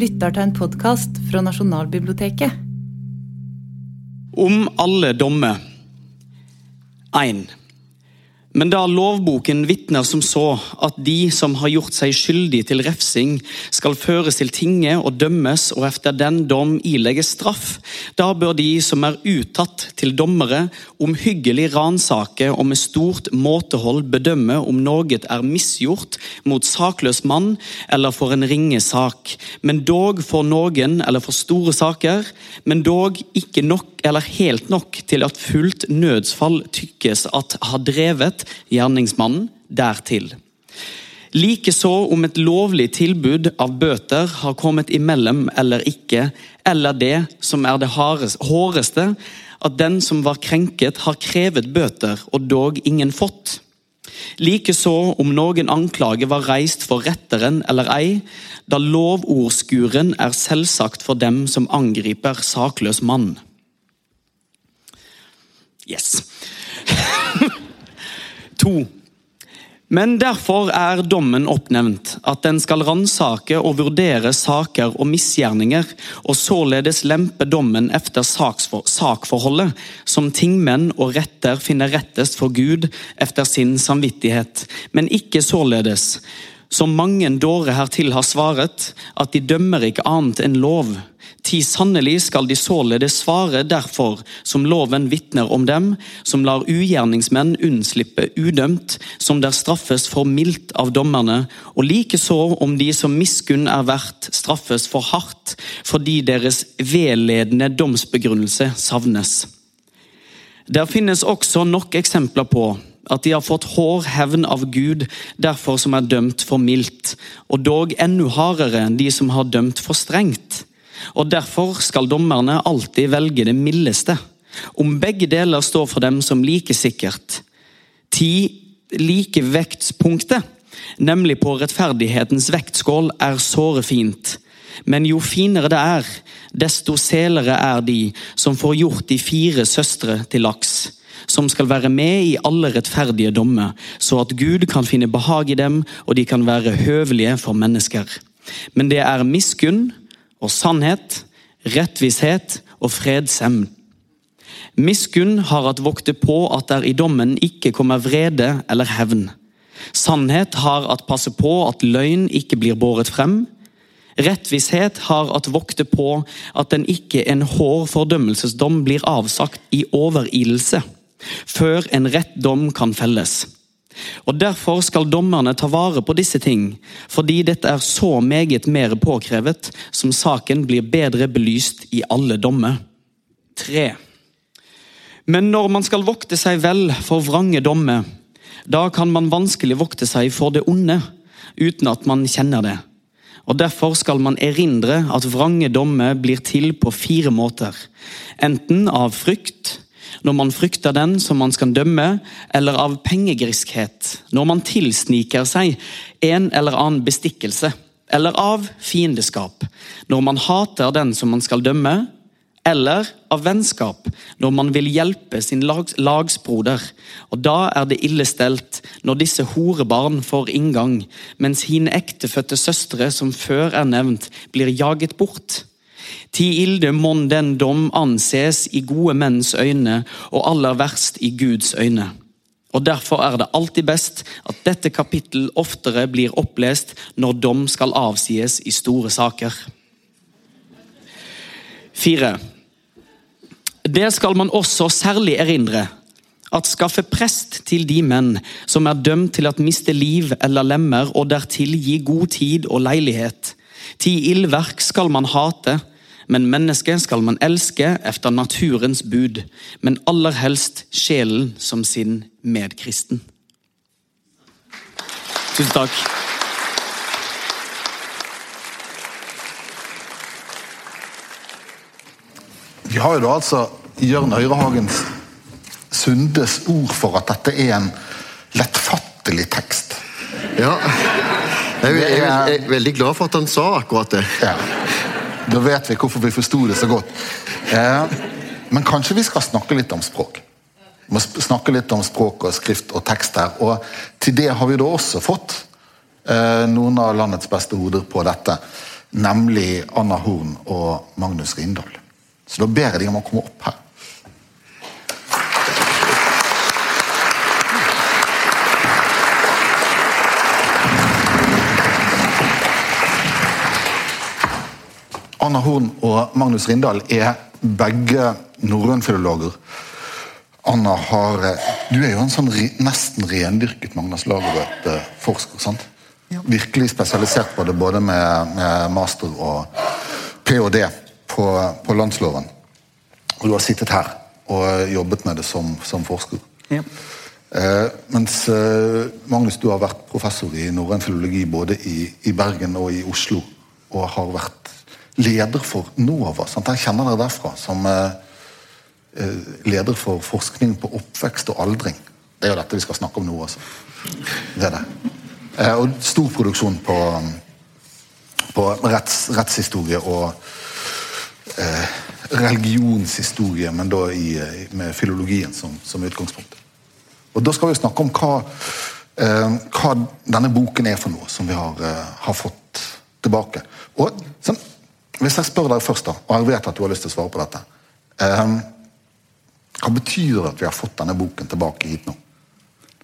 lytter til en podkast fra Nasjonalbiblioteket. Om alle dommer. 1. Men da lovboken vitner som så at de som har gjort seg skyldig til refsing, skal føres til tinget og dømmes og efter den dom ilegges straff, da bør de som er uttatt til dommere, omhyggelig ransake og med stort måtehold bedømme om noe er misgjort mot sakløs mann eller for en ringe sak, men dog for noen eller for store saker, men dog ikke nok eller helt nok til at fullt nødsfall tykkes at har drevet gjerningsmannen dertil. Likeså om et lovlig tilbud av bøter har kommet imellom eller ikke, eller det som er det håreste, at den som var krenket, har krevet bøter, og dog ingen fått. Likeså om noen anklage var reist for retteren eller ei, da lovordskuren er selvsagt for dem som angriper sakløs mann. Yes. to. Men derfor er dommen oppnevnt, at den skal ransake og vurdere saker og misgjerninger, og således lempe dommen efter sakforholdet, som tingmenn og retter finner rettest for Gud efter sin samvittighet, men ikke således, som mange dårer hertil har svaret, at de dømmer ikke annet enn lov, Ti sannelig skal de således svare derfor, som loven vitner om dem, som lar ugjerningsmenn unnslippe udømt, som der straffes for mildt av dommerne, og likeså om de som miskunn er verdt, straffes for hardt, fordi deres vedledende domsbegrunnelse savnes. Der finnes også nok eksempler på at de har fått hård hevn av Gud, derfor som er dømt for mildt, og dog enda hardere enn de som har dømt for strengt og Derfor skal dommerne alltid velge det mildeste. Om begge deler står for dem som like sikkert. Ti likevektspunktet, nemlig på rettferdighetens vektskål, er såre fint. Men jo finere det er, desto selere er de som får gjort de fire søstre til laks som skal være med i alle rettferdige dommer, så at Gud kan finne behag i dem, og de kan være høvelige for mennesker. Men det er miskunn, og sannhet, rettvishet og fredsevn. Miskunn har at vokte på at der i dommen ikke kommer vrede eller hevn. Sannhet har at passe på at løgn ikke blir båret frem. Rettvishet har at vokte på at den ikke en hår fordømmelsesdom blir avsagt i overilelse, før en rett dom kan felles. Og Derfor skal dommerne ta vare på disse ting, fordi dette er så meget mer påkrevet som saken blir bedre belyst i alle dommer. 3. Men når man skal vokte seg vel for vrange dommer, da kan man vanskelig vokte seg for det onde, uten at man kjenner det. Og Derfor skal man erindre at vrange dommer blir til på fire måter. Enten av frykt, når man frykter den som man skal dømme, eller av pengegriskhet, når man tilsniker seg en eller annen bestikkelse, eller av fiendeskap, når man hater den som man skal dømme, eller av vennskap, når man vil hjelpe sin lags lagsbroder. Og Da er det ille stelt når disse horebarn får inngang, mens hine ektefødte søstre, som før er nevnt, blir jaget bort. Ti ilde mon den dom anses i gode menns øyne, og aller verst i Guds øyne. Og Derfor er det alltid best at dette kapittel oftere blir opplest når dom skal avsies i store saker. 4. Det skal man også særlig erindre, at skaffe prest til de menn som er dømt til at miste liv eller lemmer, og dertil gi god tid og leilighet. Ti ildverk skal man hate, men mennesket skal man elske efter naturens bud, men aller helst sjelen som sin medkristen. Tusen takk. Vi har jo da altså Jørn Øyrehagens Sundes ord for at dette er en lettfattelig tekst. Ja. Jeg er, jeg er veldig glad for at han sa akkurat det. Ja. Da vet vi hvorfor vi forsto det så godt. Eh, men kanskje vi skal snakke litt om språk. Vi må snakke litt om språk og skrift og tekst her. Og til det har vi da også fått eh, noen av landets beste hoder på dette. nemlig Anna Horn og Magnus Rindal. Så da ber jeg de om å komme opp her. Anna Horn og Magnus Rindal er begge norrønfilologer. Anna har eh, Du er jo en sånn nesten rendyrket Magnus Lagerbøt-forsker. sant? Ja. Virkelig spesialisert på det, både med, med master og ph.d. På, på, landsloven. Og du har sittet her og jobbet med det som, som forsker. Ja. Eh, mens eh, Magnus, du har vært professor i norrøn filologi både i, i Bergen og i Oslo. Og har vært leder for NOVA. Sant? Jeg kjenner dere derfra som eh, eh, leder for forskning på oppvekst og aldring. Det er jo dette vi skal snakke om nå også. Det er det. Eh, og stor produksjon på, på retts, rettshistorie og eh, religionshistorie, men da i, med filologien som, som, utgangspunkt. Og Da skal vi snakke om hva, hva denne boken er for noe, som vi har, har fått tilbake. Og sånn, hvis jeg spør deg først, da, og jeg vet at du har lyst til å svare på dette um, Hva betyr det at vi har fått denne boken tilbake hit nå?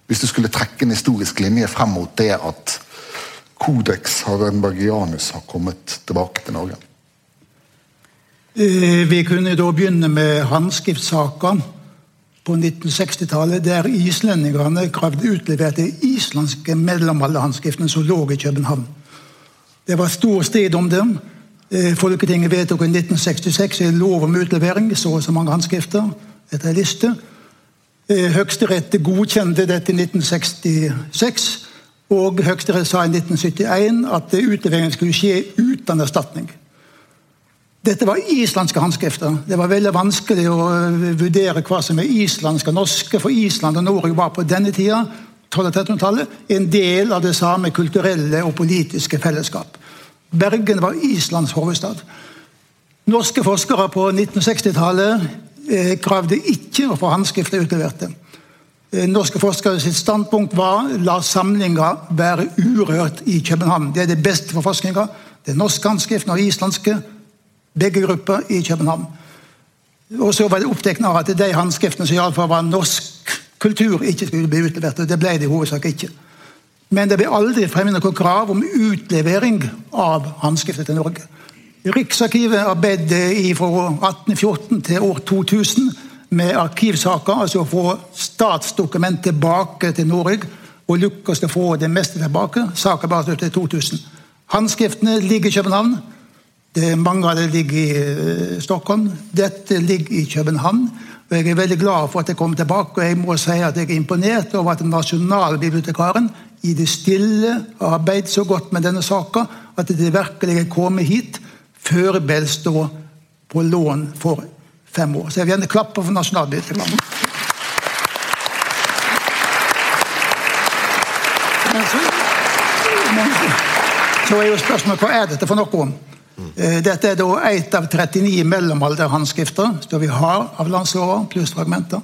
Hvis du skulle trekke en historisk linje frem mot det at Codex Harenbergianus har kommet tilbake til Norge? Eh, vi kunne da begynne med håndskriftssakene på 1960-tallet, der islendingene kravde utlevert de islandske mellomalderhåndskriftene som lå i København. Det var stor strid om dem. Eh, Folketinget vedtok i 1966 en lov om utlevering, så og så mange håndskrifter etter en liste. Eh, Høyesterett godkjente dette i 1966, og Høyesterett sa i 1971 at utleveringen skulle skje uten erstatning. Dette var islandske håndskrifter. Det var veldig vanskelig å eh, vurdere hva som er islandske og norske, for Island og Norge var på denne tida 1200-1300-tallet, en del av det samme kulturelle og politiske fellesskap. Bergen var Islands hovedstad. Norske forskere på 1960-tallet eh, kravde ikke å få håndskriftet utleverte. Eh, norske forskere sitt standpunkt var la samlinga være urørt i København. Det er det beste for forskninga. Er norske håndskriften og islandske. Begge grupper i København. Og så var det opptatt av at de håndskriftene som iallfall var norsk kultur, ikke skulle bli utlevert. og Det ble det i hovedsak ikke. Men det ble aldri fremmet noe krav om utlevering av håndskriftet til Norge. Riksarkivet arbeidet fra 1814 til år 2000 med arkivsaker, altså å få statsdokument tilbake til Norge. Og lykkes å få det meste tilbake. Saken bare til 2000. Håndskriftene ligger i København. Det, mange av dem ligger i uh, Stockholm. Dette ligger i København. Og Jeg er veldig glad for at jeg kommer tilbake, og jeg må si at jeg er imponert over at nasjonalbibliotekaren i det stille arbeidet så godt med denne saka at det virkelig er kommet hit før Bell står på lån for fem år. Så jeg vil gjerne klappe for Nasjonalbiblioteket. Så er jo spørsmålet hva er dette for noe? om? dette er da ett av 39 mellomalderhåndskrifter som vi har av landslova, pluss fragmenter.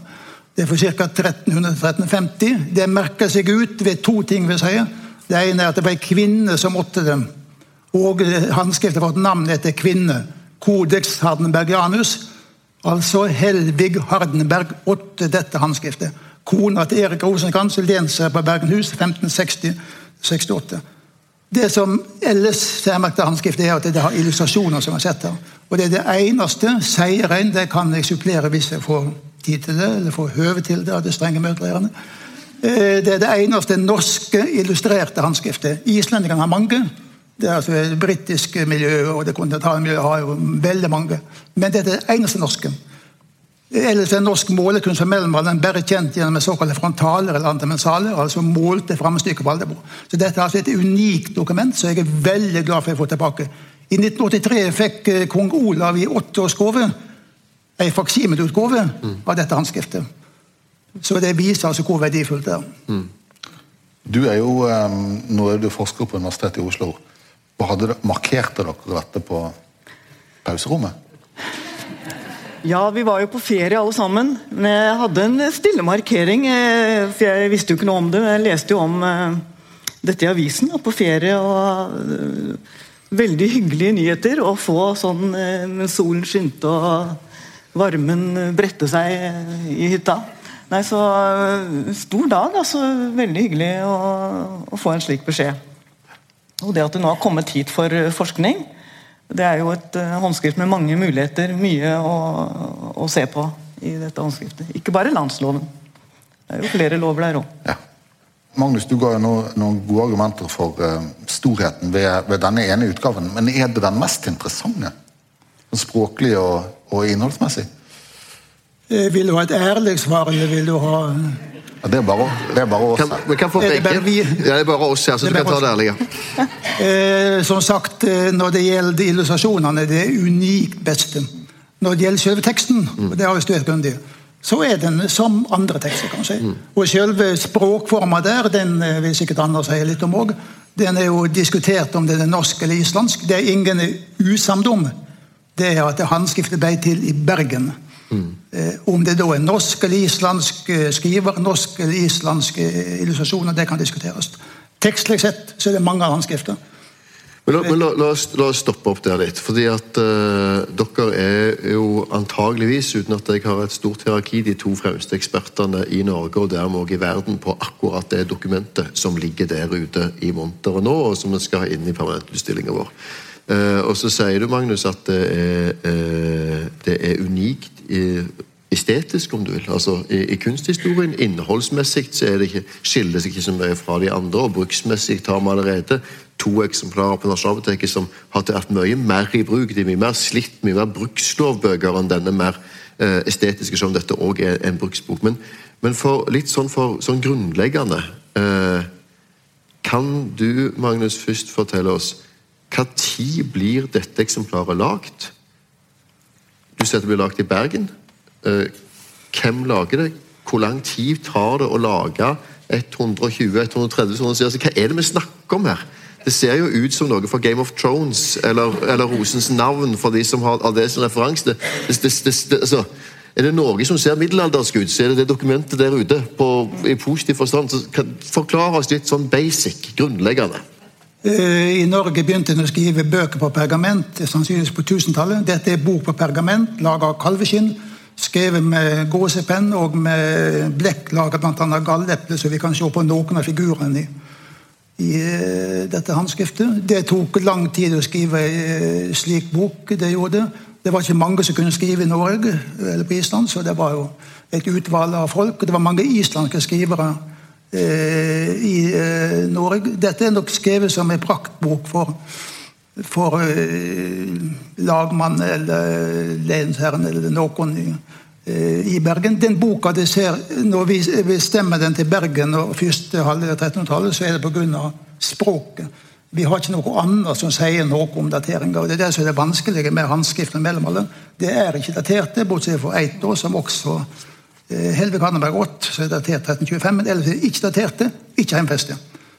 Det er for ca. 1300-1350. Det merker seg ut ved to ting. vil si. Det ene er at det var ei kvinne som åtte dem. Og håndskriftet fått navn etter kvinne. Codex Hardenbergianus. Altså Helvig Hardenberg åtte dette håndskriftet. Kona til Erik Rosenkrantz, lenser på Bergenhus 1560-68. Det som ellers særmerker håndskriftet, er at det har illustrasjoner. som har sett her. Og Det er det eneste. Seieren det kan jeg supplere hvis jeg får tid til det, eller får høve til det av det strenge møtelærerne. Eh, det er det eneste norske illustrerte håndskriftet. Islendingene har mange. Det er altså det britiske miljøet og det kontinentale miljøet har jo veldig mange. Men det er det eneste norske. Ellers er norsk målekunst for mellomalderen bare kjent gjennom såkalte frontaler eller antimensaler, altså målte framstykker på alderbo. Så dette er altså et unikt dokument, som jeg er veldig glad for å få tilbake. I 1983 fikk eh, kong Olav i åtteårsgave ei faksimileutgave mm. av dette håndskriftet. Så det viser altså hvor verdifullt det er. Mm. Du er jo um, nå er du forsker på Universitetet i Oslo. hadde Markerte dere dette på pauserommet? Ja, vi var jo på ferie alle sammen. Men jeg hadde en stille markering. Eh, for jeg visste jo ikke noe om det. Jeg leste jo om uh, dette i avisen. På ferie og uh, veldig hyggelige nyheter å få sånn eh, mens solen skinte og varmen bredte seg eh, i hytta. Nei, så eh, Stor dag. altså Veldig hyggelig å, å få en slik beskjed. Og det at det nå har kommet hit for forskning, det er jo et håndskrift med mange muligheter. Mye å, å se på i dette håndskriftet. Ikke bare landsloven. Det er jo flere lover der òg. Ja. Magnus, du ga jo noen, noen gode argumenter for uh, storheten ved, ved, denne ene utgaven. Men er det den mest interessante? Språklig og, og innholdsmessig? Eh, vil du ha et ærlig svar, eller vil du ha det, er bare, det er bare oss kan, Vi kan få begge. Vi... Ja, det er bare oss her, så du kan ta det ærlige. eh, som sagt, eh, når det gjelder illustrasjonene, det er unikt beste. Når det gjelder selve teksten, mm. og det har vi studert grundig, så er den som andre tekster. kan si. Mm. Og selve språkforma der, den eh, vil sikkert Anders si litt om òg, den er jo diskutert om den er norsk eller islandsk. Det er ingen usamdom. Det er at håndskriftet ble til i Bergen. Mm. Eh, om det da er norsk eller islandsk eh, skriver, norsk eller islandske illustrasjoner, det kan diskuteres. Tekstlig sett så er det mange håndskrifter. Men, la, men la, la, oss, la, oss, stoppe opp der litt. fordi at uh, Dere er jo antageligvis, uten at jeg har et stort hierarki, de to fremste ekspertene i Norge og dermed også i verden på akkurat det dokumentet som ligger der ute i monteret nå, og som vi skal ha inn i permanentutstillinga vår. Uh, og så sier du, Magnus, at det er, uh, det er unikt i estetisk, om du vil. Altså, i, i, kunsthistorien, Innholdsmessig så er det ikke, skiller seg ikke så mye fra de andre. og Bruksmessig har vi allerede to eksemplarer på Nasjonalbiblioteket som har vært mye mer i bruk. De er mye mer slitt, mye mer brukslovbøker enn denne mer eh, estetiske, som dette òg er en bruksbok. Men, men, for litt sånn, for, sånn grunnleggende eh, Kan du, Magnus, først fortelle oss tid blir dette eksemplaret lagt? Du sier det blir lagt i Bergen. Eh, hvem lager det? Hvor lang tid tar det å lage 120-130 sånne sider? Hva er det vi snakker om her? Det ser jo ut som noe fra Game of Thrones eller, eller Rosens navn, for de som har, har det som referanse. Det, det, det, altså, er det Norge som ser middelaldersk ut, så er det det dokumentet der ute på, i positiv forstand. Så kan, forklar oss litt sånn basic, grunnleggende. Eh, I Norge begynte en å skrive bøker på pergament, sannsynligvis på 1000-tallet. Dette er bok på pergament, laga av kalveskinn. Skrevet med gåsepenn og med blekk laga bl.a. galleple, så vi kan se på noen av figurene i i eh, dette håndskriftet. Det tok lang tid å skrive eh, slik bok. Det gjorde det. var ikke mange som kunne skrive i Norge eller på Island, så det var jo et utvalg av folk. Det var mange islandske skrivere i eh, Norge. Dette er nok skrevet som en praktbok for, for eh, lagmann eller lensherren eller noen. Eh, i Bergen. Den boka de ser, Når vi bestemmer den til Bergen og første halvdel av 1300-tallet, så er det pga. språket. Vi har ikke noe annet som sier noe om dateringa. Det er det som er det vanskelige med håndskriften mellomalderen. Det er ikke daterte, bortsett fra år, som også eh, Helvig Hanneberg 8, som er datert 1325. Men ellers er ikke daterte, ikke heimfeste.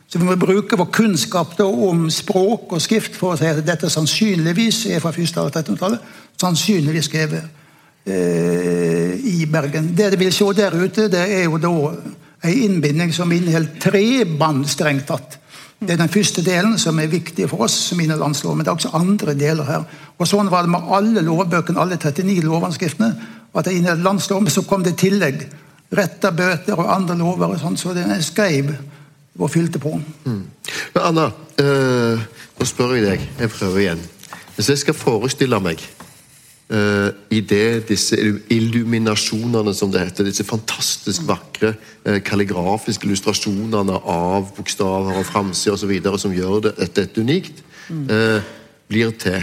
Så vi må bruke vår kunnskap om språk og skrift for å si at dette sannsynligvis er fra første av 1300-tallet. Sannsynligvis skrevet Eh, i Bergen. Det dere vil se der ute, det er jo da ei innbinding som inneholder tre bånd, strengt tatt. Det er den første delen som er viktig for oss som innenlandslov, men det er også andre deler her. Og Sånn var det med alle lovbøkene, alle 39 lovanskriftene. At det inneholdt landslov, Men så kom det i tillegg retta bøter og andre lover, og sånn, så den skrev og fylte på. Mm. Men Anna, øh, nå spør jeg deg. Jeg prøver igjen. Hvis jeg skal forestille meg uh, i det disse illuminasjonene, som det heter, disse fantastisk vakre uh, kalligrafiske illustrasjonene av bokstaver og framsider osv. som gjør det, dette unikt, uh, blir til.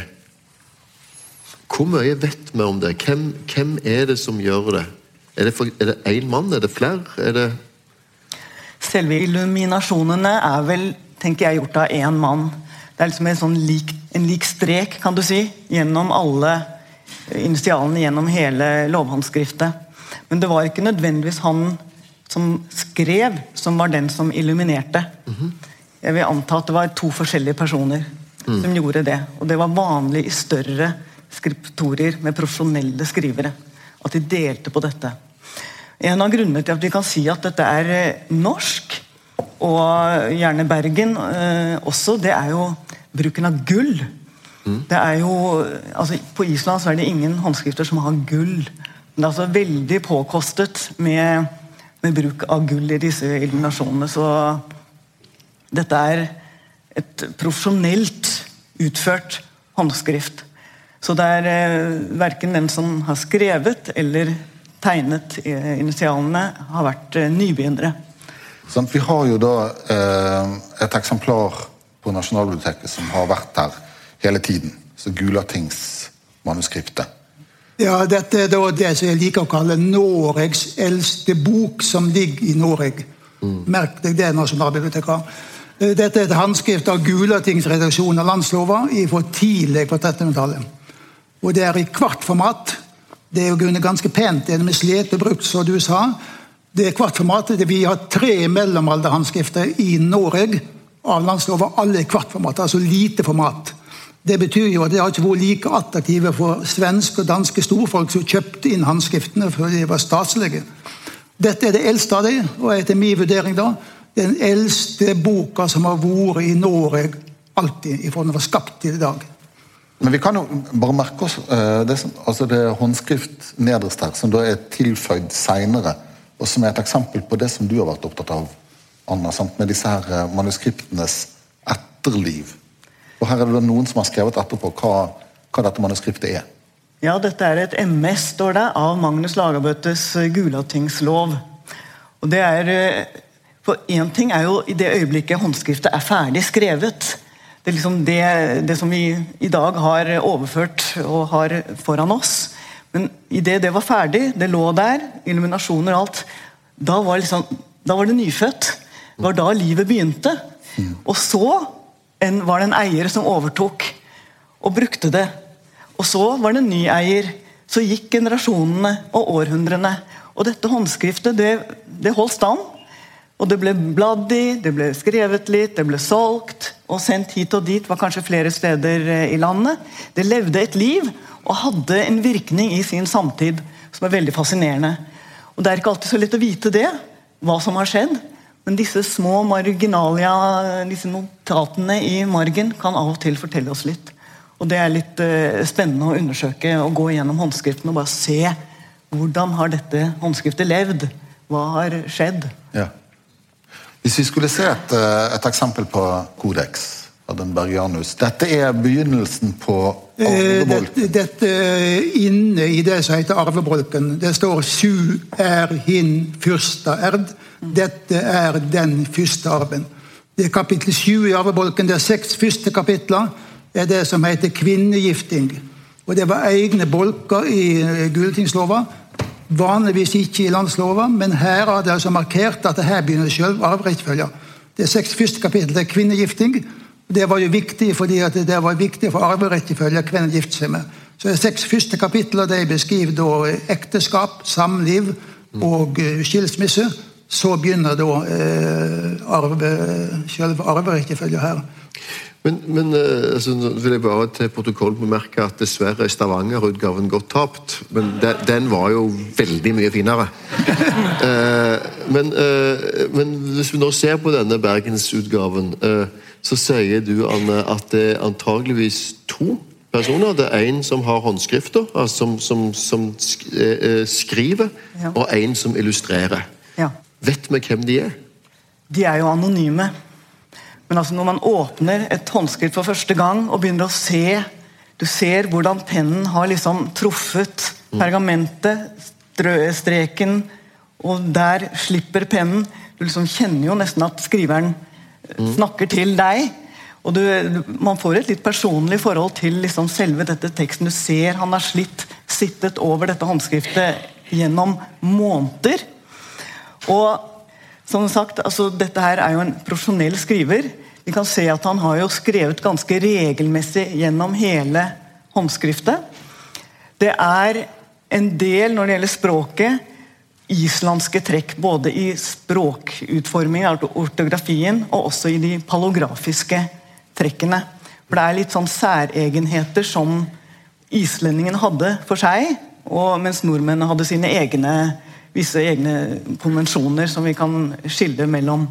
Hvor mye vet vi om det? Hvem, hvem er det som gjør det? Er det én mann? Er det flere? Er det Selve illuminasjonene er vel tenker jeg, gjort av én mann. Det er liksom en sånn lik, en lik strek kan du si, gjennom alle initialene gjennom hele lovhåndskriftet. Men det var ikke nødvendigvis han som skrev, som var den som illuminerte. Mm -hmm. Jeg vil anta at det var to forskjellige personer mm. som gjorde det. Og det var vanlig i større skriptorier med profesjonelle skrivere. At de delte på dette. En av grunnene til at vi kan si at dette er eh, norsk, og gjerne Bergen eh, også, det er jo bruken av gull Det er jo, altså På Island så er det ingen håndskrifter som har gull. Men det er altså veldig påkostet med, med bruk av gull i disse illuminasjonene. Så dette er et profesjonelt utført håndskrift. Så det er eh, verken den som har skrevet eller tegnet eh, initialene, har vært eh, nybegynnere. Sånn, vi har jo da eh, et eksemplar på Nasjonalbiblioteket som har vært her hele tiden. Så Gulatingsmanuskriptet. Ja, dette er da det som jeg liker å kalle Noregs eldste bok, som ligger i Norge. Merk deg det, Nasjonalbiblioteket. Eh, Dette er et håndskrift av Gulatingsredaksjonen av landslova fra tidlig på 1300-tallet. Og det er i kvartformat. Det er jo ganske pent. Det er med slet brukt, som du sa. Det er kvartformat. Vi har tre mellomalderhåndskrifter i Norge av landslover. Alle i kvartformat, altså lite format. Det betyr jo at det har ikke vært like attraktive for svenske og danske storfolk som kjøpte inn håndskriftene før de var statslige. Dette er det eldste av dem, og etter min vurdering da, den eldste boka som har vært i Norge alltid, ifra den var skapt til i dag. Men vi kan jo bare merke oss eh, det, som, altså det håndskrift nederst her, som da er tilføyd seinere, og som er et eksempel på det som du har vært opptatt av, Anna, sant? med disse her eh, manuskriptenes etterliv. Og her er det noen som har skrevet etterpå hva, hva dette manuskriptet er. Ja, dette er et MS, står det, av Magnus Lagabøtes eh, Gulatingslov. Og det er For én ting er jo i det øyeblikket håndskriftet er ferdig skrevet. Det er liksom det, det som vi i dag har overført og har foran oss. Men idet det var ferdig, det lå der, illuminasjoner og alt, da var, liksom, da var det nyfødt. Det var da livet begynte. Og så en, var det en eier som overtok og brukte det. Og så var det en ny eier. Så gikk generasjonene og århundrene. Og dette håndskriftet det, det holdt stand. Og det ble bladd i, det ble skrevet litt, det ble solgt og sendt hit og dit. var kanskje flere steder eh, i landet. Det levde et liv og hadde en virkning i sin samtid som er veldig fascinerende. Og Det er ikke alltid så lett å vite det, hva som har skjedd. Men disse små marginalia, disse notatene i margen kan av og til fortelle oss litt. Og Det er litt eh, spennende å undersøke og gå gjennom håndskriften og bare se hvordan har dette håndskriftet levd. Hva har skjedd? Ja. Hvis vi skulle se et, eh, et eksempel på den Adenbergianus Dette er begynnelsen på arvebolken? Dette, dette er inne i det som heter arvebolken. Det står 'Su er hin fyrsta erd'. Dette er den første arven. Det er kapittel 7 i arvebolken. Det er seks første kapitler. Det er det som heter kvinnegifting. Og Det var egne bolker i eh, Gulatingslova. Vanligvis ikke i landslova, men her er det altså markert at her begynner selv arverekkefølgen. Det er seks første kapittel. Det er kvinnegifting. Det var jo viktig fordi det var viktig for arverekkefølgen hvem gifter seg med. Så det er seks første kapitler de beskriver da ekteskap, samliv og eh, skilsmisse. Så begynner da eh, arve, selve arverekkefølgen her. Men, men eh, altså, vil jeg bare til protokoll bemerke at dessverre er Stavanger-utgaven godt tapt. Men de, den var jo veldig mye finere. eh, men, eh, men hvis vi nå ser på denne bergensutgaven, eh, så sier du, Anne, at det er antageligvis to personer. Det er en som har håndskrifter, altså som, som, som sk eh, skriver, Ja. og en som illustrerer. Ja. Vet vi hvem de er? De er jo anonyme. Men altså når man åpner et håndskrift for første gang og begynner å se Du ser hvordan pennen har liksom truffet pergamentet, strø- streken, og der slipper pennen. Du liksom kjenner jo nesten at skriveren eh, snakker til deg. Og du, du, Man får et litt personlig forhold til liksom selve dette teksten. Du ser han har slitt, sittet over dette håndskriftet gjennom måneder. Og som sagt, altså, Dette her er jo en profesjonell skriver. Vi kan se at Han har jo skrevet ganske regelmessig gjennom hele håndskriftet. Det er en del når det gjelder språket, islandske trekk. Både i språkutformingen, altså ortografien, og også i de palografiske trekkene. For Det er litt sånn særegenheter som islendingene hadde for seg, og mens nordmennene hadde sine egne visse egne konvensjoner som vi kan skille mellom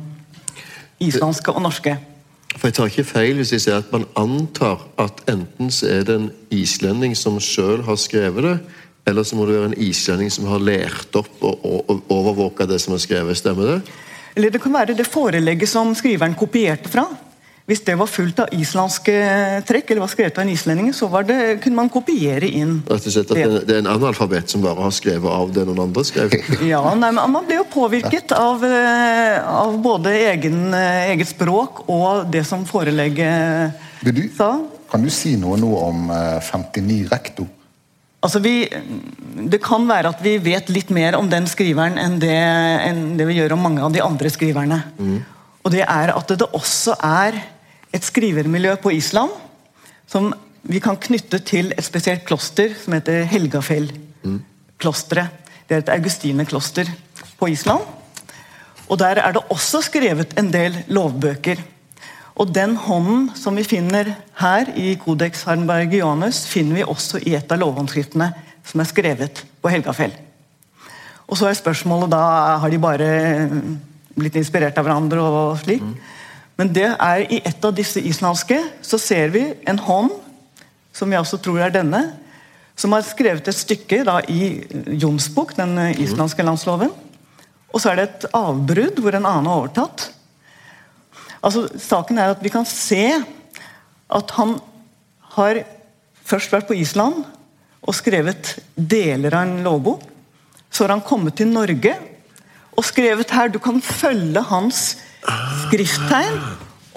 islandske og norske. For jeg tar ikke feil hvis jeg sier at man antar at enten så er det en islending som sjøl har skrevet det, eller så må det være en islending som har lært opp og, og, overvåka det som er skrevet. Stemmer det? Eller det kan være det forelegget som skriveren kopierte fra. Hvis det var fullt av islandske trekk, eller var skrevet av en islending, så det, kunne man kopiere inn Rett og slett at det, det er en analfabet som bare har skrevet av det noen andre skrev? Ja, nei, men Man ble jo påvirket av, eh, av både egen, eh, eget språk og det som forelegget sa. Kan du si noe nå om 59 rektor? Altså vi, Det kan være at vi vet litt mer om den skriveren enn det, enn det vi gjør om mange av de andre skriverne. Mm. Og det er at det også er et skrivermiljø på Island som vi kan knytte til et spesielt kloster som heter Helgafell-klosteret. Det er et augustinerkloster på Island. Og Der er det også skrevet en del lovbøker. Og Den hånden som vi finner her i Codex Johannes finner vi også i et av lovhåndskriftene som er skrevet på Helgafell. Og så er spørsmålet da har de bare blitt inspirert av hverandre og slik. Men det er i et av disse islandske så ser vi en hånd, som vi også tror er denne, som har skrevet et stykke da, i Jonsbok, den islandske landsloven. Og så er det et avbrudd hvor en annen har overtatt. Altså, Saken er at vi kan se at han har først vært på Island og skrevet deler av en lovbok. Så har han kommet til Norge og skrevet her. Du kan følge hans skrifttegn.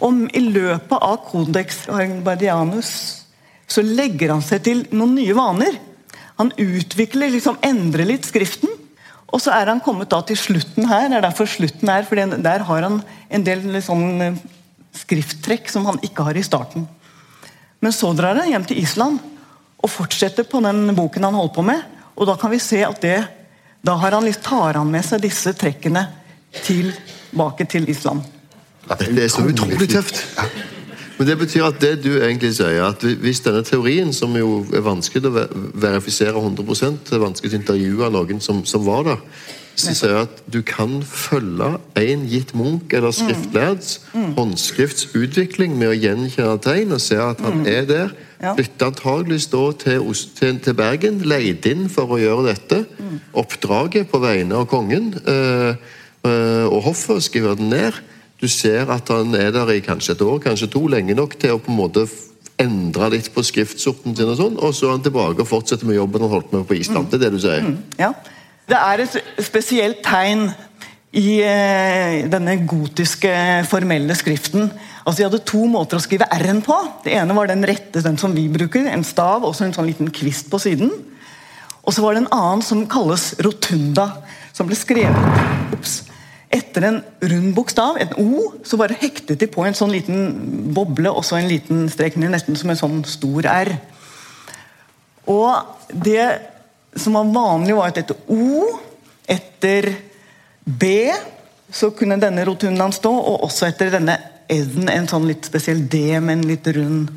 om i løpet av Codex Arbardianus så legger han seg til noen nye vaner. Han utvikler, liksom endrer litt skriften. Og så er han kommet da til slutten her. Det er derfor slutten er, for Der har han en del sånn eh, skrifttrekk som han ikke har i starten. Men så drar han hjem til Island og fortsetter på den boken han holder på med. Og da kan vi se at det, da han, tar han med seg disse trekkene tilbake til islam. Det er så utrolig tøft. Men det betyr at det du egentlig sier, at hvis denne teorien, som jo er vanskelig å verifisere 100 det er vanskelig å intervjue noen som, som var der, så sier at du kan følge en gitt munk eller skriftlærds mm. mm. håndskriftsutvikling med å gjenkjenne tegn og se at han mm. er der. Flytte antageligvis da til, til, til, Bergen, leid inn for å gjøre dette. Mm. Oppdraget på vegne av kongen øh, og hoffet, skriver den ned. Du ser at han er der i kanskje et år, kanskje to, lenge nok til å på en måte endre litt på skriftsorten sin, og sånn, og så er han tilbake og fortsetter med jobben han holdt med på Island. Mm. Det er det du sier? Mm. Ja. Det er et spesielt tegn i eh, denne gotiske, formelle skriften. Altså De hadde to måter å skrive R-en på. Det ene var den rette, den som vi bruker, en stav og en sånn liten kvist på siden. Og så var det en annen som kalles rotunda, som ble skrevet ups, etter en rund bokstav, en O, så bare hektet de på en sånn liten boble og så en liten strek ned, nesten som en sånn stor R. Og det som var vanlig, var at etter O, etter B, så kunne denne rotundaen stå, og også etter denne Eden en sånn litt spesiell D med en litt rund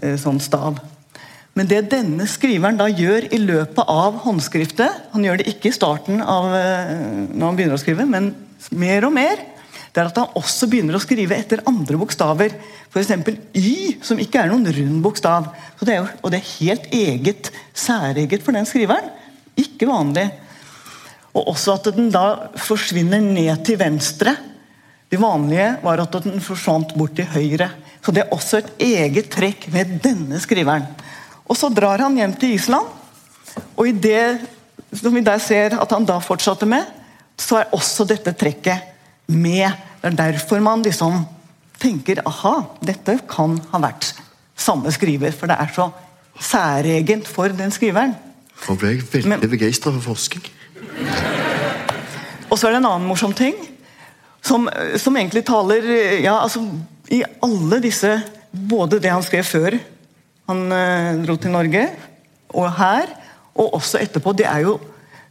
eh, sånn stav. Men det denne skriveren da gjør i løpet av håndskriftet Han gjør det ikke i starten av eh, når han begynner å skrive, men mer og mer, det er at han også begynner å skrive etter andre bokstaver. F.eks. Y, som ikke er noen rund bokstav. Det jo, og det er helt eget, særeget for den skriveren. Ikke vanlig. Og også at den da forsvinner ned til venstre. Det vanlige var at den forsvant bort til høyre. Så det er også et eget trekk ved denne skriveren. Og så drar han hjem til Island, og i det som vi der ser at han da fortsatte med, så er også dette trekket med. Det er derfor man liksom tenker aha, dette kan ha vært samme skriver. For det er så særegent for den skriveren. Nå ble jeg veldig begeistra for forskning. Og så er det en annen morsom ting. Som, som egentlig taler ja, altså, I alle disse Både det han skrev før han eh, dro til Norge, og her, og også etterpå, det er jo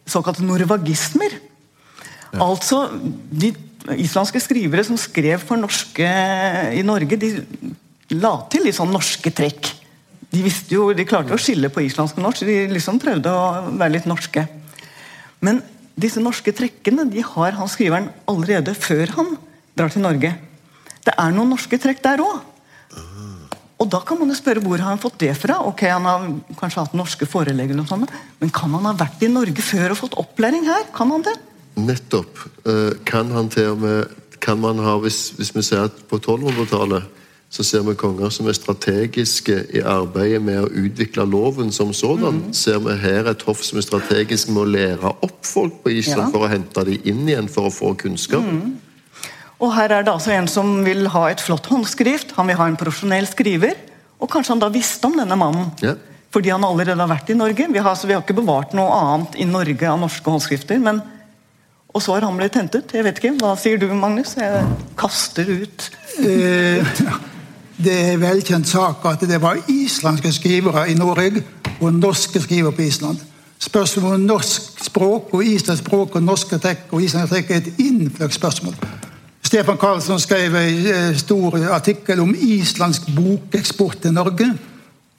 såkalte norvagismer. Altså, De islandske skrivere som skrev for norske i Norge, de la til litt sånn norske trekk. De visste jo, de klarte å skille på islandsk og norsk. De liksom prøvde å være litt norske. Men disse norske trekkene de har han skriveren allerede før han drar til Norge. Det er noen norske trekk der òg. Og da kan man jo spørre hvor har han fått det fra. Ok, Han har kanskje hatt norske forelegg, sånt, men kan han ha vært i Norge før og fått opplæring her? Kan han det? Nettopp. Eh, Kan han til og med kan man ha, hvis, hvis vi ser at på 1200-tallet så ser vi konger som er strategiske i arbeidet med å utvikle loven som sådan. Mm. Ser vi her et hoff som er strategisk med å lære opp folk på Island Ja. for å hente dem inn igjen for å få kunnskap. Og her er det altså en som vil ha et flott håndskrift, han vil ha en profesjonell skriver. Og kanskje han da visste om denne mannen. Ja. Fordi han allerede har vært i Norge. Vi har, så vi har ikke bevart noe annet i Norge av norske håndskrifter. men og så har han blitt hentet. Jeg vet ikke, Hva sier du, Magnus? Jeg kaster ut. Eh, Det er velkjent sak at det var islandske skrivere i Norge og norske skrivere på Island. Spørsmålet om norsk språk og islandsk språk og norske trekk og islandske trekk er et innfløkt spørsmål. Stefan Karlsson skrev en eh, stor artikkel om islandsk bokeksport til Norge.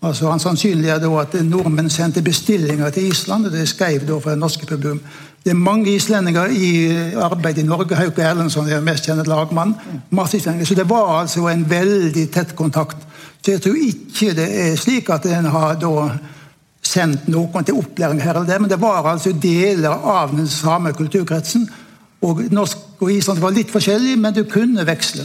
Altså Han sannsynliggjør da at nordmenn sendte bestillinger til Island, og det skrev da for det norske publikum. Det er mange islendinger i arbeid i Norge. Hauke Erlendsson er mest kjente lagmann. Masse islendinger. Så det var altså en veldig tett kontakt. Så jeg tror ikke det er slik at en har da sendt noen til opplæring her eller der, men det var altså deler av den samme kulturkretsen. Og norsk og islandsk var litt forskjellig, men du kunne veksle.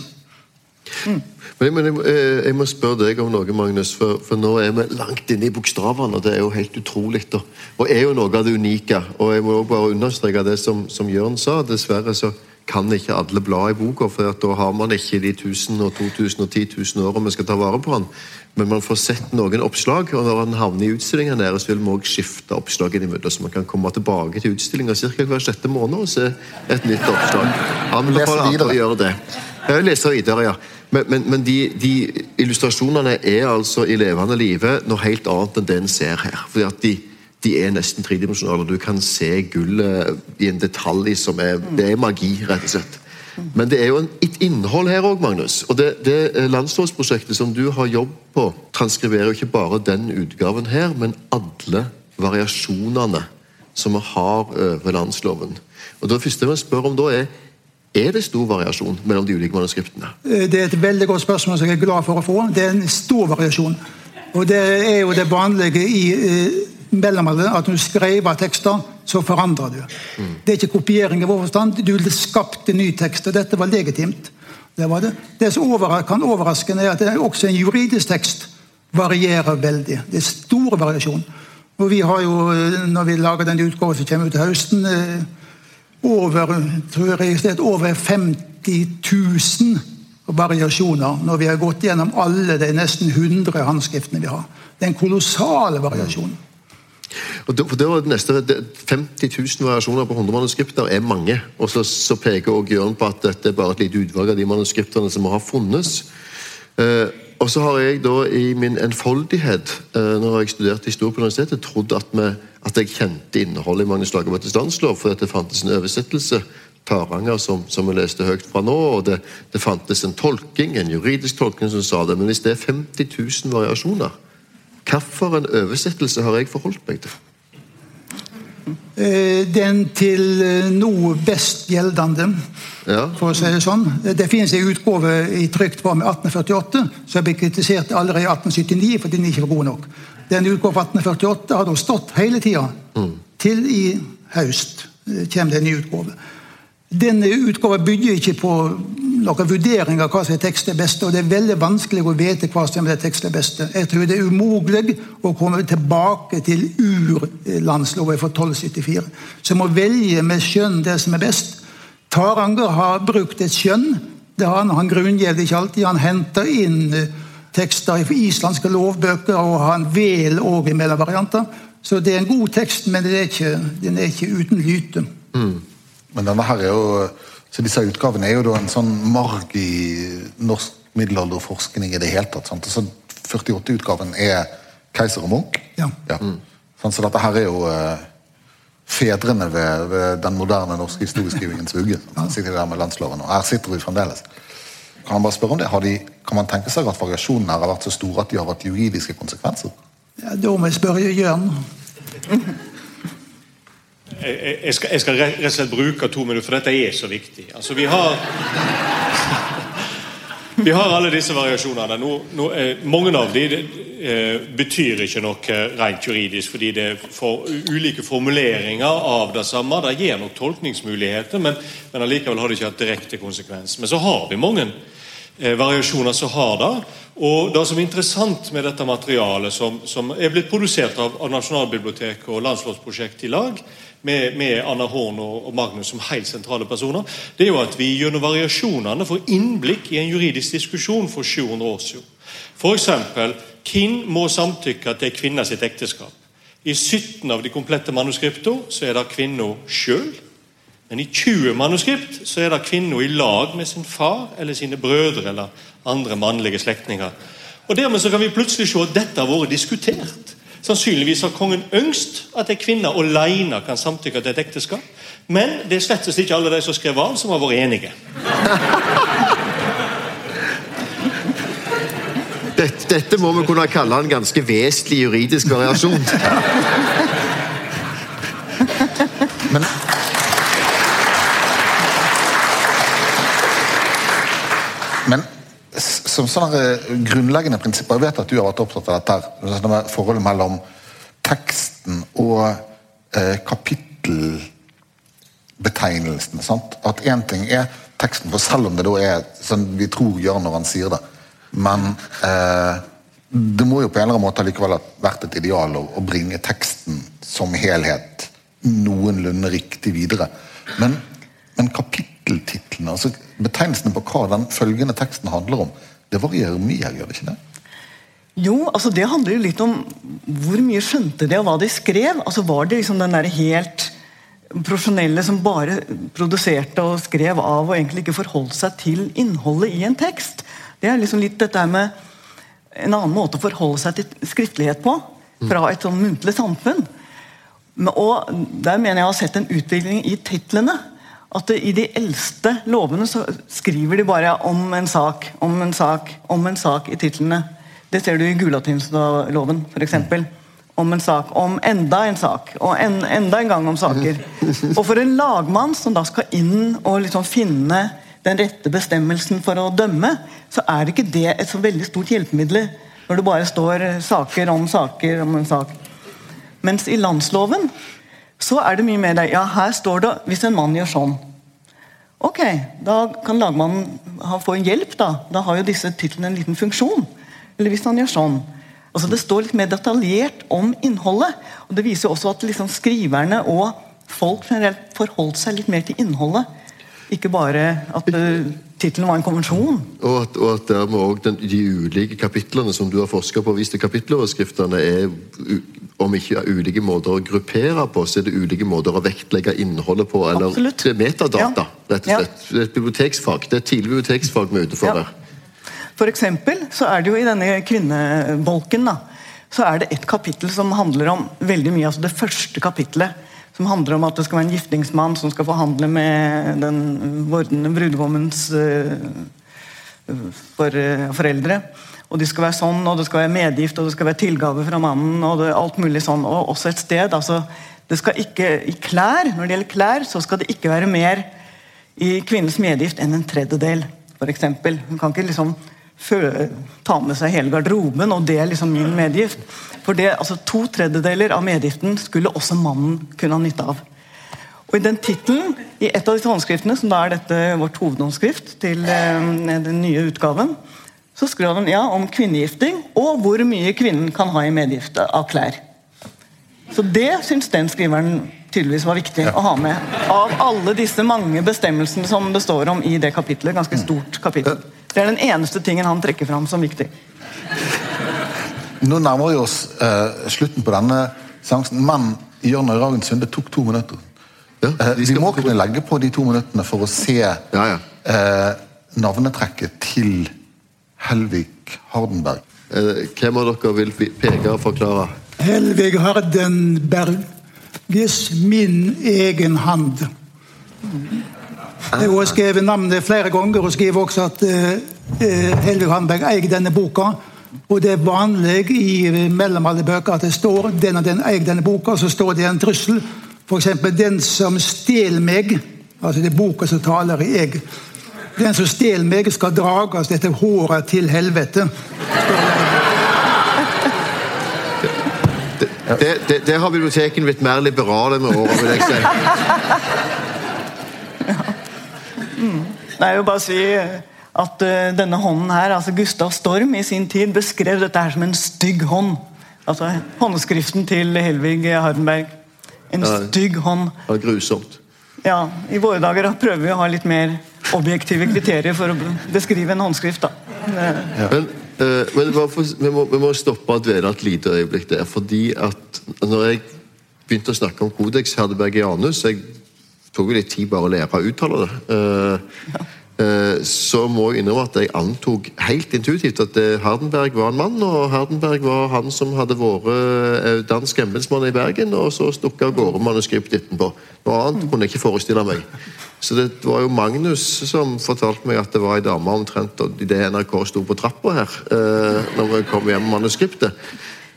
Men, men jeg, eh, jeg må spørre deg om noe, Magnus. For, for nå er vi langt inne i bokstavene, og det er jo helt utrolig. Da. Og er jo noe av det unike. Og jeg må også bare understreke det som, som Jørn sa. Dessverre så kan ikke alle bla i boka, for at da har man ikke de 1000 og 2000 og 10 000 årene vi skal ta vare på den. Men man får sett noen oppslag, og når han havner i utstillinga nede, så vil vi også skifte oppslaget imellom, så man kan komme tilbake til utstillinga ca. hver sjette måned og se et nytt oppslag. Anbefaler andre å gjøre det. Jeg leser videre, ja. Men, men, men de, de illustrasjonene er altså i levende live noe helt annet enn det en ser her. Fordi at de, de er nesten tredimensjonale. Du kan se gullet i en detalj som er Det er magi, rett og slett. Men det er jo et innhold her òg, Magnus. Og det, det landslovsprosjektet som du har jobb på, transkriberer jo ikke bare den utgaven her, men alle variasjonene som vi har over landsloven. Og Det første jeg spør om da, er er det stor variasjon mellom de ulike manuskriptene? Eh, Det er et veldig godt spørsmål som jeg er glad for å få. Det er en stor variasjon. Og det er jo det vanlige i eh, mellomalderen at når du skriver tekster, så forandrer du. Det er ikke kopiering i vår forstand. Du skapte ny tekst, og dette var legitimt. Det, var det. det som over, kan overraske, er at det er også en juridisk tekst varierer veldig. Det er stor variasjon. Og vi har jo, eh, når vi lager den utgaven som kommer ut til høsten, eh, over, tror jeg registrert over 50 000 variasjoner når vi har gått gjennom alle de nesten 100 håndskriftene vi har. Det er en kolossal variasjon. Og det, det var det neste, 50 000 variasjoner på 100 manuskripter er mange. Og så, så peker også Jørn på at dette er bare et lite utvalg av de manuskriptene som har funnes. Eh, og så har jeg da i min enfoldighet, eh, når jeg studerte historie på universitetet, trodd at, vi, at jeg kjente innholdet i Magnus Lagerbøttes landslov, fordi det fantes en oversettelse, Taranger, som, som vi leste høyt fra nå, og det, det fantes en tolking, en juridisk tolking som sa det. Men hvis det er 50 000 variasjoner, hvilken oversettelse har jeg forholdt meg til? Eh, Den til nå noe best gjeldende, Ja. for å si det sånn. Det finnes en utgave i trykt form i 1848 som ble kritisert allerede i 1879 fordi den ikke var god nok. Den utgaven fra 1848 har da stått hele tida. Til i høst eh, kommer det en ny utgave. Denne utgaven bygger ikke på noen vurdering av hva som er tekst er beste, og det er veldig vanskelig å vite hva som er tekst er beste. Jeg tror det er umulig å komme tilbake til urlandsloven fra 1274. Så må velge med skjønn det som er best. Taranger har brukt et skjønn. Det har han, han grunngjev ikke alltid. Han henter inn eh, tekster fra islandske lovbøker, og han vel òg mellom varianter. Så det er en god tekst, men den er ikke, den er ikke uten lyte. Men denne her er jo så disse utgavene er jo da en sånn marg i norsk middelalderforskning i det hele tatt. sant? Altså 48-utgaven er Keiser og Munch. Ja. Sånn, så dette her er jo eh, fedrene ved, ved den moderne norske historieskrivingens vugge. her sitter vi fremdeles. Kan man bare spørre om det? Har de, kan man tenke seg at variasjonene her har vært så store at de har hatt juridiske konsekvenser? Ja, da må jeg spørre Jørn. Jeg, skal, jeg skal rett og slett bruke to minutter, for dette er så viktig. Altså, vi har Vi har alle disse variasjonene. Nå, nå, eh, mange av de eh, betyr ikke noe rent juridisk, fordi det for, ulike formuleringer av det samme. Det gir nok tolkningsmuligheter, men, men allikevel har det ikke hatt direkte konsekvens. Men så har vi mange eh, variasjoner som har det. Og Det som er interessant med dette materialet, som, som er blitt produsert av, av Nasjonalbiblioteket og Landslåtsprosjektet i lag, med, med, Anna Horn og, Magnus som helt sentrale personer, det er jo at vi gjennom variasjonene får innblikk i en juridisk diskusjon for 700 år siden. F.eks.: Hvem må samtykke til kvinna ekteskap? I 17 av de komplette manuskriptene så er det kvinna sjøl. Men i 20 manuskript så er det kvinna i lag med sin far eller sine brødre eller andre mannlige slektninger. Og Dermed så kan vi plutselig se at dette har vært diskutert. Sannsynligvis har kongen ønskt at ei kvinne alene kan samtykke til et ekteskap. Men det er slett ikke alle de som skrev av, som har vært enige. Dette, dette må vi kunne kalle en ganske vesentlig juridisk variasjon. Men Men som sånne grunnleggende prinsipper Jeg vet at du har vært opptatt av dette. her forholdet mellom teksten og eh, kapittelbetegnelsen. Sant? At én ting er teksten, for selv om det da er sånn vi tror gjør når han sier det Men eh, det må jo på en eller annen måte likevel ha vært et ideal å, å bringe teksten som helhet noenlunde riktig videre. Men, men kapitteltitlene, altså betegnelsene på hva den følgende teksten handler om, det varierer mye, gjør det ikke det? Jo, altså det handler jo litt om hvor mye skjønte de, og hva de skrev. altså Var det liksom den der helt profesjonelle som bare produserte og skrev av, og egentlig ikke forholdt seg til innholdet i en tekst? Det er liksom litt dette med en annen måte å forholde seg til skriftlighet på. Fra et sånn muntlig samfunn. Og Der mener jeg å ha sett en utvikling i titlene at I de eldste lovene så skriver de bare om en sak, om en sak, om en sak i titlene. Det ser du i Gulatingsloven f.eks. Om en sak, om enda en sak, og en, enda en gang om saker. Og for en lagmann som da skal inn og liksom finne den rette bestemmelsen for å dømme, så er ikke det et så veldig stort hjelpemiddel når det bare står saker om saker om en sak. Mens i landsloven så er det mye mer der. Ja, her står det hvis en mann gjør sånn. Ok, da kan lagmannen få en hjelp. Da Da har jo disse titlene en liten funksjon. Eller hvis han gjør sånn. Altså Det står litt mer detaljert om innholdet. og Det viser jo også at liksom skriverne og folk generelt forholdt seg litt mer til innholdet. Ikke bare at tittelen var en konvensjon. Og at, og at dermed òg de ulike kapitlene som du har forska på, viste kapitteloverskriftene er om ikke er ulike måter å gruppere på, så er det ulike måter å vektlegge innholdet på. Eller Absolutt. det er metadata, ja. rett og slett. Det er et biblioteksfag. Det er et tidlig biblioteksfag vi er ute for ja. For eksempel så er det jo i denne kvinnebolken da, så er det et kapittel som handler om veldig mye. altså Det første kapittelet som handler om at det skal være en giftingsmann som skal forhandle med den vordende brudgommens uh, for, uh, foreldre. Og det skal være sånn, og det skal være medgift og det skal være tilgave fra mannen. og det, alt mulig sånn, og også et sted. altså det skal ikke, i klær, Når det gjelder klær, så skal det ikke være mer i kvinnens medgift enn en tredjedel. For eksempel. Hun kan ikke liksom ta med seg hele garderoben, og det er liksom min medgift. For det, altså To tredjedeler av medgiften skulle også mannen kunne ha nytte av. Og I den tittelen, i et av disse håndskriftene, som da er dette vårt hovedhåndskrift til eh, den nye utgaven, så skrev han ja, om kvinnegifting og hvor mye kvinnen kan ha i medgift av klær. Så det syns den skriveren tydeligvis var viktig ja. å ha med. Av alle disse mange bestemmelsene som det står om i det kapitlet. Ganske stort kapittel. Det er den eneste tingen han trekker fram som viktig. Nå nærmer vi oss eh, slutten på denne seansen, men Jørn Øyragen Sunde tok to minutter. Ja, eh, vi må kunne legge på de to minuttene for å se ja, ja. Uh, navnetrekket til Helvig Hardenberg. Hvem av dere vil peke og forklare? Helvig Hardenberg. Hvis min egen hand. Jeg har skrevet navnet flere ganger og skriver også at uh, Helvig Hardenberg eier denne boka. Og det er vanlig i mellom alle bøker at det står den og den eier denne boka, så står det en trussel. F.eks.: Den som stjeler meg. Altså det er boka som taler i jeg. Den som stjeler meg, skal drages etter håret til helvete. Det, det, det har bibliotekene blitt mer liberale med åra, vil jeg si. Nei, jeg vil bare si at uh, denne hånden her, altså Gustav Storm i sin tid beskrev dette her som en stygg hånd. Altså håndskriften til Helvig Hardenberg. En Ja. stygg hånd. Det var grusomt. Ja, I våre dager da prøver vi å ha litt mer objektive kriterier for å beskrive en håndskrift. da. Ja. Men, uh, men for, vi, må, vi må stoppe og dvele et lite øyeblikk der. Fordi at når jeg begynte å snakke om Codex Herdebergianus Jeg tok jo litt tid bare å lære å uttale det. Uh, eh, så må jeg innrømme at jeg antok helt intuitivt at eh, Hardenberg var en mann, og Hardenberg var han som hadde vært eh, dansk embetsmann i Bergen, og så stukket av gårde manuskriptet etterpå. Noe annet kunne jeg ikke forestille meg. Så det var jo Magnus som fortalte meg at det var ei dame omtrent idet NRK sto på trappa her, eh, når vi kom hjem med manuskriptet.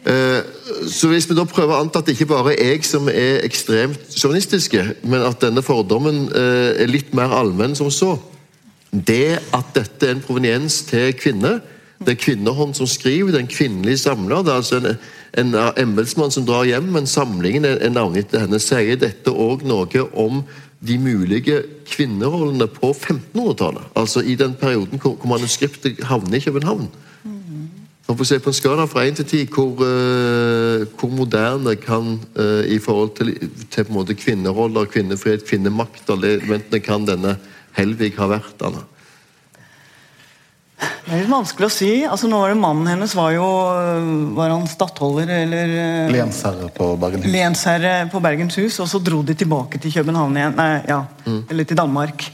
Eh, Så hvis vi da prøver å anta at det ikke bare er jeg som er ekstremt sjåvinistiske, men at denne fordommen eh, er litt mer allmenn som så Det at dette er en proveniens til kvinner Det er kvinnehånd som skriver, det er en kvinnelig samler. Det er altså en, en embetsmann som drar hjem, men samlingen er, er navngitt til henne. Sier dette òg noe om de mulige kvinnerollene på 1500-tallet? Altså i den perioden hvor, hvor manuskriptet havner i København? Man får se På en skala fra 1 til 10, hvor, eh, hvor moderne kan eh, i forhold til, til kvinneroller, kvinnefrihet, kvinnemakt alle elementene kan denne Helvig har vært? Anna? Det er litt vanskelig å si. altså nå var det Mannen hennes var jo Var han stattholder eller eh, Lensherre på Bergenhus. lensherre på Bergenshus, og så dro de tilbake til København igjen. Nei, ja, eller til Danmark.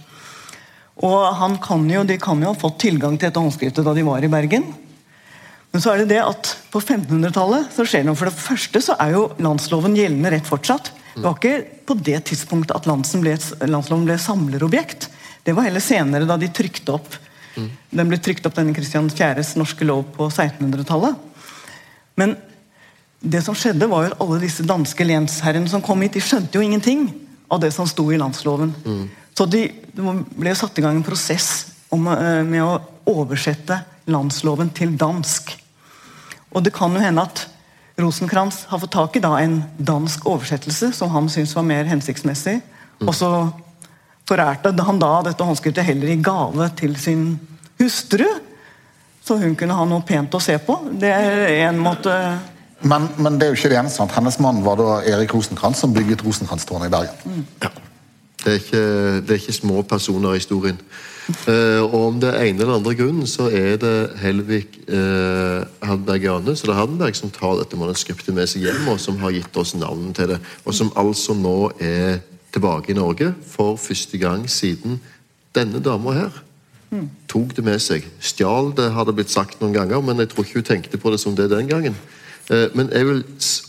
Og han kan jo, De kan jo ha fått tilgang til dette håndskriftet da de var i Bergen. Men så er det det at på 1500-tallet så skjer det noe. For det første så er jo landsloven gjeldende rett fortsatt. Det var ikke på det tidspunktet at landsen ble, landsloven ble samlerobjekt. Det var heller senere, da de trykte opp Den ble trykt opp denne Kristian 4.s norske lov på 1600-tallet. Men det som skjedde var jo at alle disse danske lensherrene som kom hit, de skjønte jo ingenting av det som sto i landsloven. Så de, det ble satt i gang en prosess om, eh, med å oversette landsloven til dansk. Og det kan jo hende at Rosenkrantz har fått tak i da en dansk oversettelse som han syntes var mer hensiktsmessig. Og så forærte han da dette håndskriftet heller i gave til sin hustru. Så hun kunne ha noe pent å se på. Det er en måte Men, men det er jo ikke det eneste. sant? Hennes mann var da Erik Rosenkrantz, som bygget Rosenkrantz-tårnet i Bergen. Det er ikke, det er ikke små personer i historien. Eh, og om det er ene eller andre grunnen, så er det Helvig eh, Hardenbergianus eller Hardenberg som tar dette manuskriptet med seg hjem, og som har gitt oss navnet til det. Og som altså nå er tilbake i Norge for første gang siden denne dama her tok det med seg. Stjal det, har det blitt sagt noen ganger, men jeg tror ikke hun tenkte på det som det den gangen. Eh, men jeg vil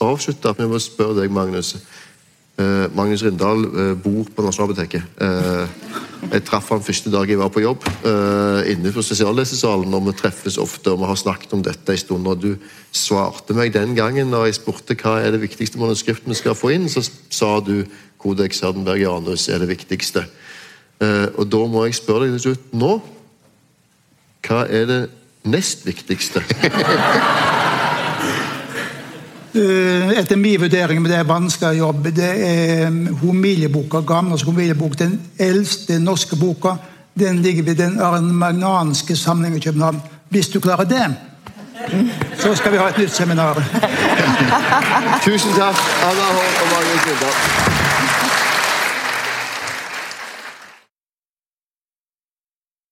avslutte med å spørre deg, Magnus. Eh, Magnus Rindal eh, bor på Nasjonalbiblioteket. Jeg traff han første dag jeg var på jobb, inne på spesiallesesalen. og Vi treffes ofte, og vi har snakket om dette en stund. og Du svarte meg den gangen når jeg spurte hva er det viktigste manuskriptet vi skal få inn, så sa du Codex Hardenbergianus er det viktigste. Eh, og Da må jeg spørre deg til slutt nå. Hva er det nest viktigste? Eh, Etter min vurdering, men det er vanskelig jobb, det er um, homilieboka, Gamles homiliebok, den eldste norske boka. Den ligger ved den armagnanske samlingen i København. Hvis du klarer det, så skal vi ha et nytt seminar. Tusen takk, Anna Holm og Magnus Rindal.